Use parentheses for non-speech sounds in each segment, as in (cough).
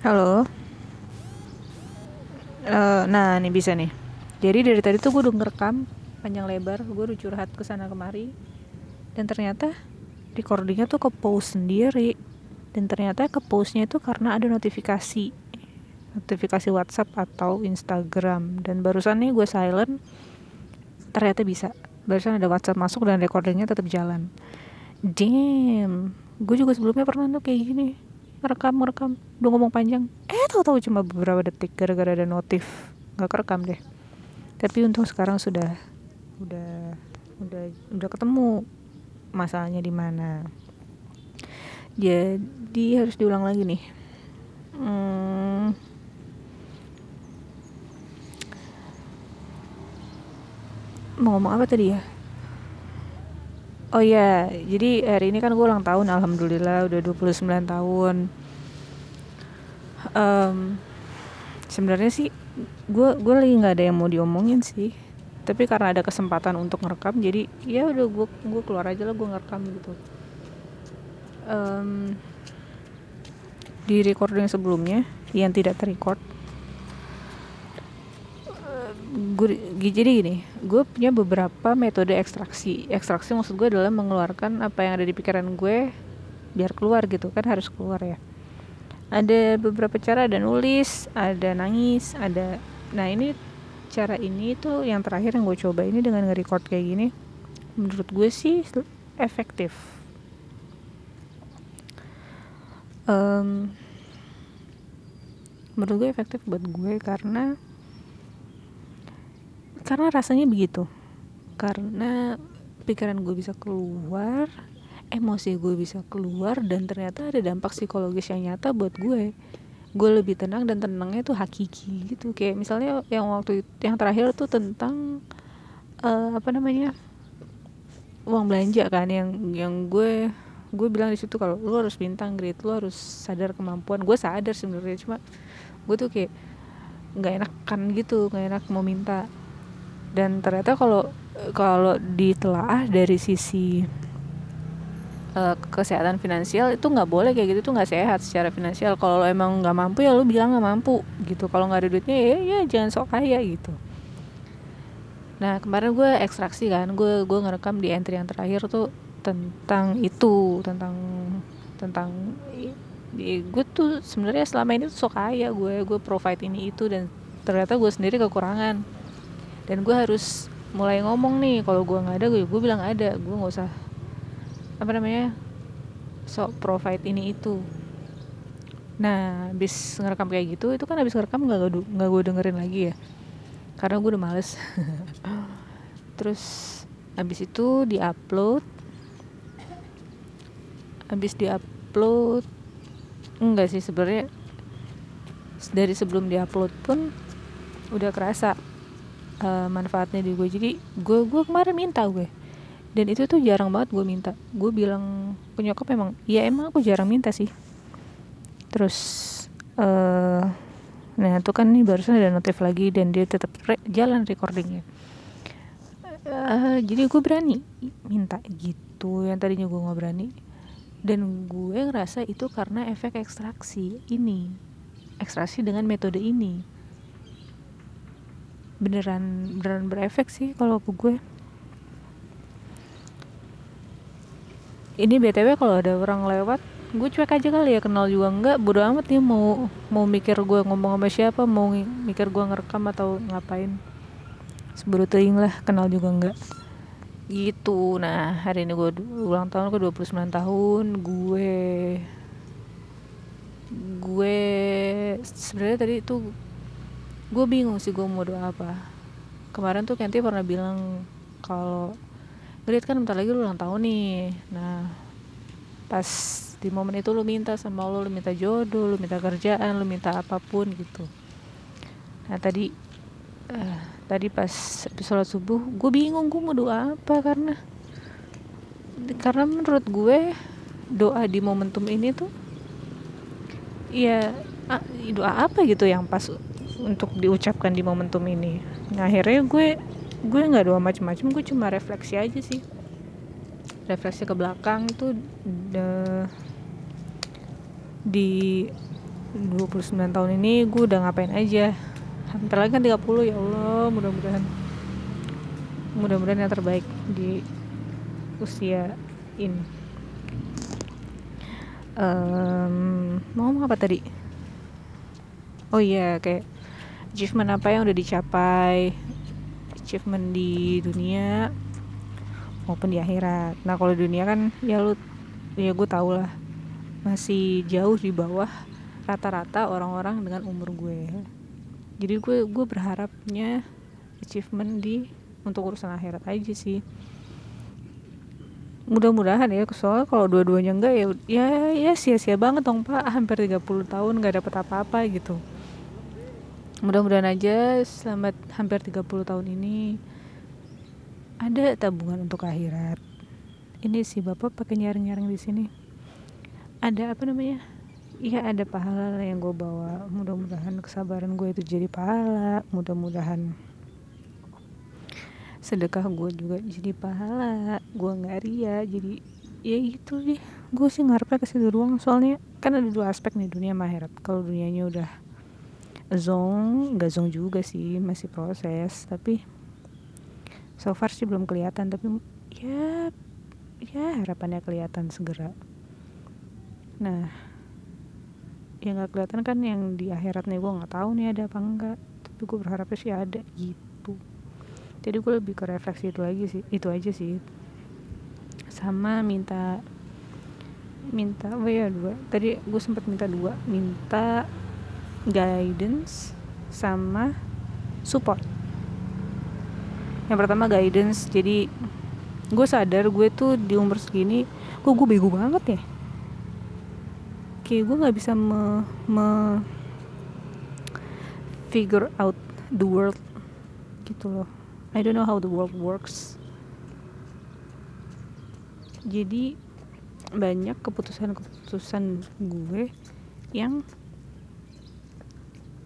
Halo. Uh, nah, ini bisa nih. Jadi dari tadi tuh gue udah ngerekam panjang lebar, gue udah curhat ke sana kemari. Dan ternyata recordingnya tuh ke post sendiri. Dan ternyata ke postnya itu karena ada notifikasi. Notifikasi WhatsApp atau Instagram. Dan barusan nih gue silent, ternyata bisa. Barusan ada WhatsApp masuk dan recordingnya tetap jalan. Damn, gue juga sebelumnya pernah tuh kayak gini ngerekam ngerekam. Udah ngomong panjang. Eh tau tahu cuma beberapa detik gara-gara ada notif. Nggak kerekam deh. Tapi untung sekarang sudah udah udah udah ketemu masalahnya di mana. Jadi harus diulang lagi nih. Hmm, mau ngomong apa tadi ya Oh iya, jadi hari ini kan gue ulang tahun, alhamdulillah udah 29 tahun. Um, Sebenarnya sih gue gue lagi nggak ada yang mau diomongin sih, tapi karena ada kesempatan untuk ngerekam, jadi ya udah gue gue keluar aja lah gue ngerekam gitu. Um, di recording sebelumnya yang tidak terrecord gue jadi gini gue punya beberapa metode ekstraksi. Ekstraksi maksud gue adalah mengeluarkan apa yang ada di pikiran gue biar keluar gitu kan harus keluar ya. Ada beberapa cara ada nulis ada nangis ada nah ini cara ini tuh yang terakhir yang gue coba ini dengan nge-record kayak gini menurut gue sih efektif. Um, menurut gue efektif buat gue karena karena rasanya begitu. Karena pikiran gue bisa keluar emosi gue bisa keluar dan ternyata ada dampak psikologis yang nyata buat gue. Gue lebih tenang dan tenangnya tuh hakiki gitu. Kayak misalnya yang waktu itu, yang terakhir tuh tentang uh, apa namanya uang belanja kan yang yang gue gue bilang di situ kalau lu harus bintang grade lu harus sadar kemampuan. Gue sadar sebenarnya cuma gue tuh kayak nggak enakan gitu nggak enak mau minta dan ternyata kalau kalau ditelaah dari sisi uh, kesehatan finansial itu nggak boleh kayak gitu tuh nggak sehat secara finansial. Kalau emang nggak mampu ya lo bilang nggak mampu gitu. Kalau nggak ada duitnya ya ya jangan sok kaya gitu. Nah kemarin gue ekstraksi kan gue gue ngerekam di entry yang terakhir tuh tentang itu tentang tentang gue tuh sebenarnya selama ini tuh sok kaya gue gue provide ini itu dan ternyata gue sendiri kekurangan dan gue harus mulai ngomong nih kalau gue nggak ada gue gue bilang ada. Gue nggak usah apa namanya sok provide ini itu. Nah habis ngerekam kayak gitu itu kan habis ngerekam nggak nggak gue dengerin lagi ya. Karena gue udah males. (laughs) Terus habis itu diupload. Habis diupload enggak sih sebenarnya. Dari sebelum diupload pun udah kerasa uh, manfaatnya di gue. Jadi gue gue kemarin minta gue. Dan itu tuh jarang banget gue minta. Gue bilang ke nyokap emang ya emang aku jarang minta sih. Terus uh, nah itu kan nih barusan ada notif lagi dan dia tetap re jalan recordingnya. Uh, jadi gue berani minta gitu. Yang tadinya gue nggak berani. Dan gue ngerasa itu karena efek ekstraksi ini. Ekstraksi dengan metode ini beneran beneran berefek sih kalau ke gue. Ini btw kalau ada orang lewat gue cuek aja kali ya kenal juga enggak bodo amat nih mau mau mikir gue ngomong sama siapa mau mikir gue ngerekam atau ngapain. Seburu teing lah kenal juga enggak. Gitu. Nah hari ini gue ulang tahun ke 29 tahun gue gue sebenarnya tadi itu gue bingung sih gue mau doa apa. Kemarin tuh Kenti pernah bilang kalau Grit kan bentar lagi lu ulang tahun nih. Nah pas di momen itu lu minta sama Allah lu minta jodoh lu minta kerjaan lu minta apa pun gitu. Nah tadi uh, tadi pas sholat subuh gue bingung gue mau doa apa karena karena menurut gue doa di momentum ini tuh ya doa apa gitu yang pas untuk diucapkan di momentum ini. Nah akhirnya gue gue nggak doa macam-macam gue cuma refleksi aja sih. Refleksi ke belakang itu de, di 29 tahun ini gue udah ngapain aja. Hampir lagi kan 30 ya Allah mudah-mudahan mudah-mudahan yang terbaik di usia ini. Um, mau ngomong apa tadi? Oh iya kayak achievement apa yang udah dicapai achievement di dunia maupun di akhirat. Nah kalau dunia kan ya lu ya gue tau lah masih jauh di bawah rata-rata orang-orang dengan umur gue. Jadi gue gue berharapnya achievement di untuk urusan akhirat aja sih. Mudah-mudahan ya soalnya kalau dua-duanya enggak ya ya ya sia-sia banget dong pak. Hampir 30 tahun nggak dapet apa-apa gitu mudah-mudahan aja selamat hampir 30 tahun ini ada tabungan untuk akhirat. Ini si bapak pakai nyaring-nyaring di sini. Ada apa namanya? Iya ada pahala yang gue bawa. Mudah-mudahan kesabaran gue itu jadi pahala. Mudah-mudahan sedekah gue juga jadi pahala. Gue nggak ria jadi ya gitu deh. Gue sih ngarepnya ke situ doang soalnya kan ada dua aspek nih dunia akhirat. Kalau dunianya udah zong nggak zong juga sih masih proses tapi so far sih belum kelihatan tapi ya ya harapannya kelihatan segera. Nah yang nggak kelihatan kan yang di akhirat nih gue nggak tahu nih ada apa enggak tapi gue berharapnya sih ada gitu. Jadi gue lebih ke refleksi itu lagi sih itu aja sih. Sama minta minta apa ya dua. Tadi gue sempat minta dua minta guidance sama support. Yang pertama guidance jadi gue sadar gue tuh di umur segini kok gue bego banget ya? Kayak gue nggak bisa me, me figure out the world gitu loh. I don't know how the world works. Jadi banyak keputusan-keputusan gue yang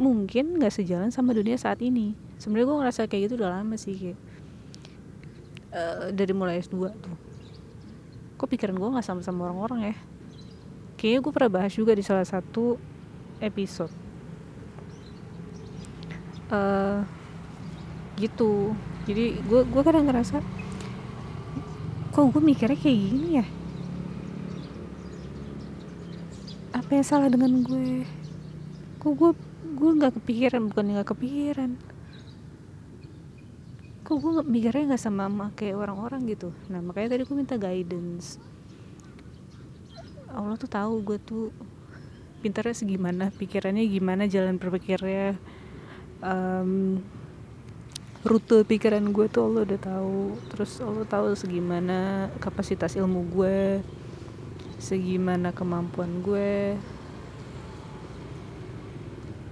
mungkin nggak sejalan sama dunia saat ini. Sebenarnya gue ngerasa kayak gitu udah lama sih kayak uh, dari mulai S2 tuh. Kok pikiran gue nggak sama sama orang-orang ya? Kayaknya gue pernah bahas juga di salah satu episode. Uh, gitu. Jadi gue gue kadang ngerasa kok gue mikirnya kayak gini ya? Apa yang salah dengan gue? Kok gue gue nggak kepikiran bukan nggak kepikiran. Kok gue mikirnya nggak sama, sama kayak orang-orang gitu? Nah makanya tadi gue minta guidance. Allah tuh tahu gue tuh pintarnya segimana pikirannya gimana jalan berpikirnya um, rute pikiran gue tuh Allah udah tahu. Terus Allah tahu segimana kapasitas ilmu gue segimana kemampuan gue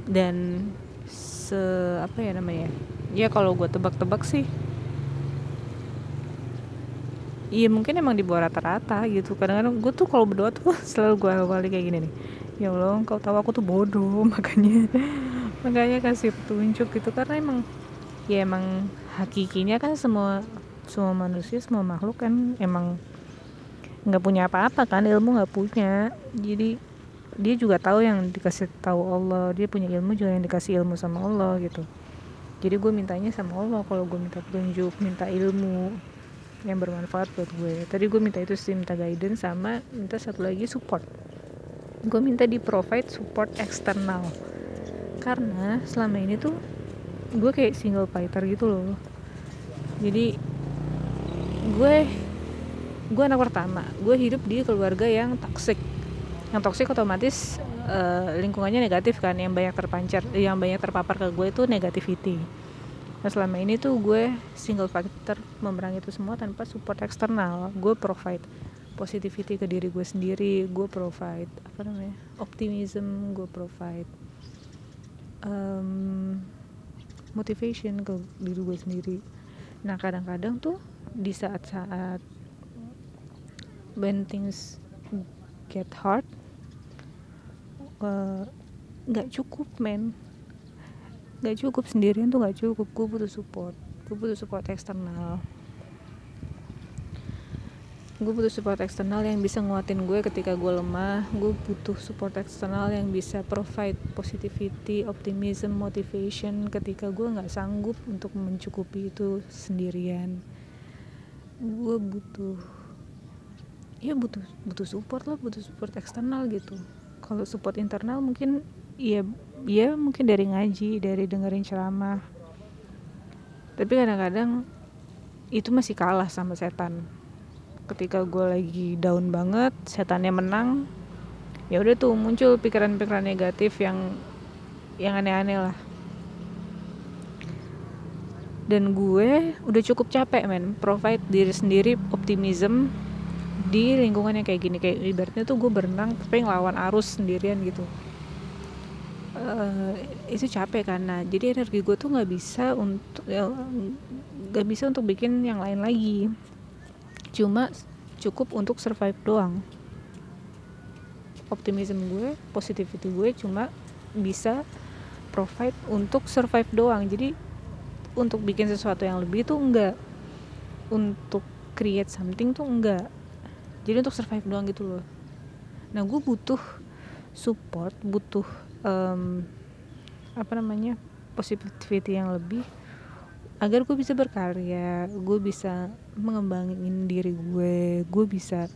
dan se apa ya namanya? Ya kalau gue tebak-tebak sih. Iya mungkin emang di bawah rata-rata gitu. Kadang-kadang gue tuh kalau berdoa tuh (laughs) selalu gue awali kayak gini nih. Ya Allah kau tahu aku tuh bodoh (laughs) makanya. Makanya kasih petunjuk gitu. Karena emang ya emang hakikinya kan semua semua manusia semua makhluk kan emang nggak punya apa-apa kan ilmu nggak punya. Jadi dia juga tahu yang dikasih tahu Allah. Dia punya ilmu juga yang dikasih ilmu sama Allah gitu. Jadi gue mintanya sama Allah kalau gue minta petunjuk minta ilmu yang bermanfaat buat gue. Tadi gue minta itu sih minta guidance sama minta satu lagi support. Gue minta di provide support eksternal. Karena selama ini tuh gue kayak single fighter gitu loh. Jadi gue gue anak pertama. Gue hidup di keluarga yang toxic yang toxic otomatis uh, lingkungannya negatif kan yang banyak terpancar yang banyak terpapar ke gue itu negativity Nah selama ini tuh gue single factor memerangi itu semua tanpa support eksternal. Gue provide positivity ke diri gue sendiri, gue provide apa namanya optimism, gue provide um, motivation ke diri gue sendiri. Nah kadang-kadang tuh di saat-saat when things get hard, nggak uh, cukup men. Gak cukup sendirian tuh gak cukup. Gue butuh support. Gue butuh support eksternal. Gue butuh support eksternal yang bisa nguatin gue ketika gue lemah. Gue butuh support eksternal yang bisa provide positivity optimism motivation ketika gue nggak sanggup untuk mencukupi itu sendirian. Gue butuh ya butuh butuh support lah butuh support eksternal gitu kalau support internal mungkin ya ya mungkin dari ngaji dari dengerin ceramah. Tapi kadang-kadang itu masih kalah sama setan. Ketika gue lagi down banget setannya menang ya udah tuh muncul pikiran-pikiran negatif yang yang aneh-aneh lah. Dan gue udah cukup capek men. Provide diri sendiri optimism di lingkungan yang kayak gini kayak ibaratnya tuh gue berenang tapi ngelawan arus sendirian gitu. Uh, itu capek karena jadi energi gue tuh nggak bisa untuk ya, nggak ya, bisa untuk bikin yang lain lagi. Cuma cukup untuk survive doang. Optimism gue positivity gue cuma bisa provide untuk survive doang. Jadi untuk bikin sesuatu yang lebih tuh enggak untuk create something tuh enggak jadi untuk survive doang gitu loh. Nah gue butuh support butuh um, apa namanya positivity yang lebih agar gue bisa berkarya gue bisa mengembangin diri gue gue bisa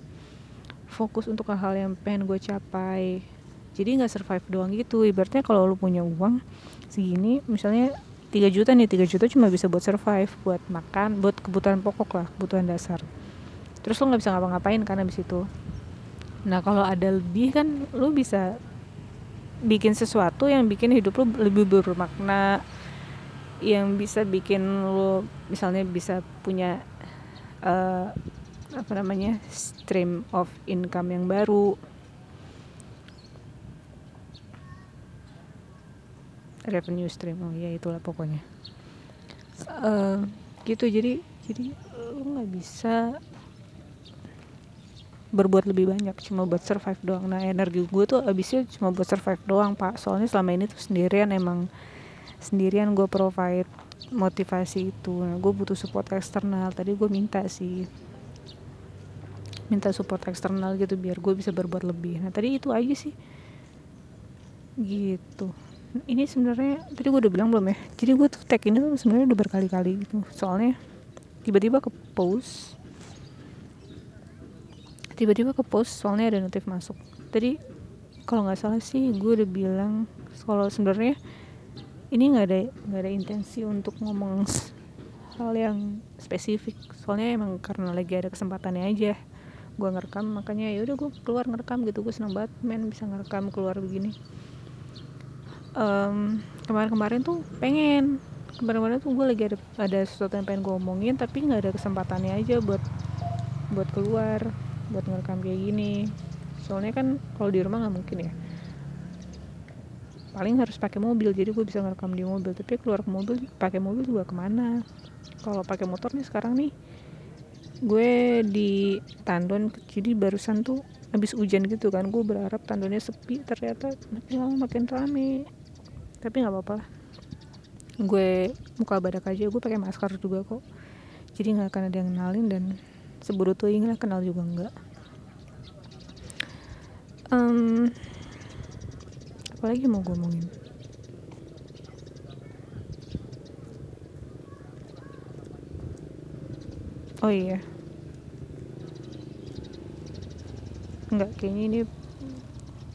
fokus untuk hal-hal yang pengen gue capai. Jadi nggak survive doang gitu. Ibaratnya kalau lu punya uang segini misalnya 3 juta nih 3 juta cuma bisa buat survive buat makan buat kebutuhan pokok lah kebutuhan dasar terus lo nggak bisa ngapa-ngapain karena abis itu. Nah kalau ada lebih kan lu bisa bikin sesuatu yang bikin hidup lu lebih bermakna yang bisa bikin lo misalnya bisa punya uh, apa namanya stream of income yang baru. Revenue stream oh ya itulah pokoknya. Uh, gitu jadi jadi lo nggak bisa berbuat lebih banyak cuma buat survive doang. Nah energi gue tuh abisnya cuma buat survive doang pak. Soalnya selama ini tuh sendirian emang sendirian gue provide motivasi itu. Nah, gue butuh support eksternal. Tadi gue minta sih minta support eksternal gitu biar gue bisa berbuat lebih. Nah tadi itu aja sih. Gitu. Ini sebenarnya tadi gue udah bilang belum ya? Jadi gue tuh tag ini tuh sebenarnya udah berkali-kali gitu. Soalnya tiba-tiba ke post tiba-tiba ke post soalnya ada notif masuk. Tadi kalau nggak salah sih gue udah bilang kalau sebenarnya ini nggak ada nggak ada intensi untuk ngomong hal yang spesifik. Soalnya emang karena lagi ada kesempatannya aja gue ngerekam makanya ya udah gue keluar ngerekam gitu. Gue seneng banget men bisa ngerekam keluar begini. Um, kemarin-kemarin tuh pengen. Kemarin-kemarin tuh gue lagi ada ada sesuatu yang pengen gue omongin tapi nggak ada kesempatannya aja buat buat keluar buat ngerekam kayak gini. Soalnya kan kalau di rumah nggak mungkin ya. Paling harus pakai mobil jadi gue bisa ngerekam di mobil. Tapi keluar ke mobil pakai mobil juga ke mana? Kalau pakai motor nih sekarang nih gue di tandon jadi barusan tuh habis hujan gitu kan gue berharap tandonnya sepi. Ternyata makin lama makin rame. Tapi nggak apa-apa gue muka badak aja gue pakai masker juga kok. Jadi nggak akan ada yang kenalin dan seburu tuh ingin kenal juga enggak. Um, apalagi mau gue ngomongin oh iya. Nggak kayaknya ini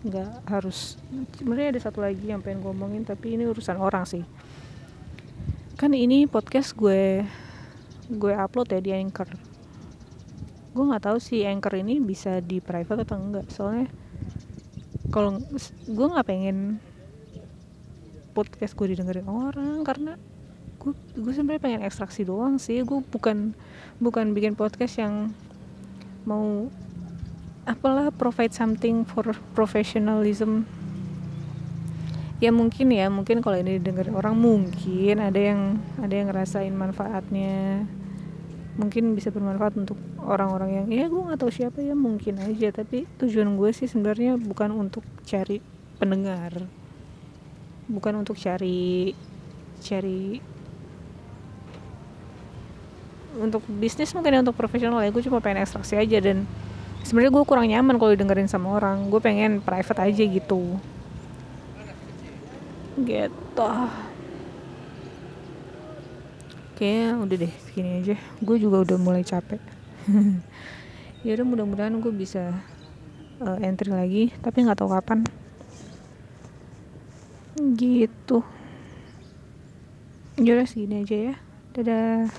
nggak harus. Sebenarnya ada satu lagi yang pengen ngomongin tapi ini urusan orang sih. Kan ini podcast gue gue upload ya di anchor gue nggak tahu sih anchor ini bisa di private atau enggak. Soalnya kalau gue nggak pengen podcast gue didengerin orang karena gue gue sebenarnya pengen ekstraksi doang sih. Gue bukan bukan bikin podcast yang mau apalah provide something for professionalism. Ya mungkin ya mungkin kalau ini didengar orang mungkin ada yang ada yang ngerasain manfaatnya mungkin bisa bermanfaat untuk orang-orang yang ya gue nggak tahu siapa ya mungkin aja. Tapi tujuan gue sih sebenarnya bukan untuk cari pendengar. Bukan untuk cari cari untuk bisnis mungkin ya untuk profesional ya. Gue cuma pengen ekstraksi aja dan sebenarnya gue kurang nyaman kalau dengerin sama orang. Gue pengen private aja gitu. Gitu oke udah deh segini aja. Gue juga udah mulai capek. (laughs) Ya udah mudah-mudahan gue bisa uh, entry lagi tapi nggak tahu kapan. Gitu. Ya udah segini aja ya. Dadah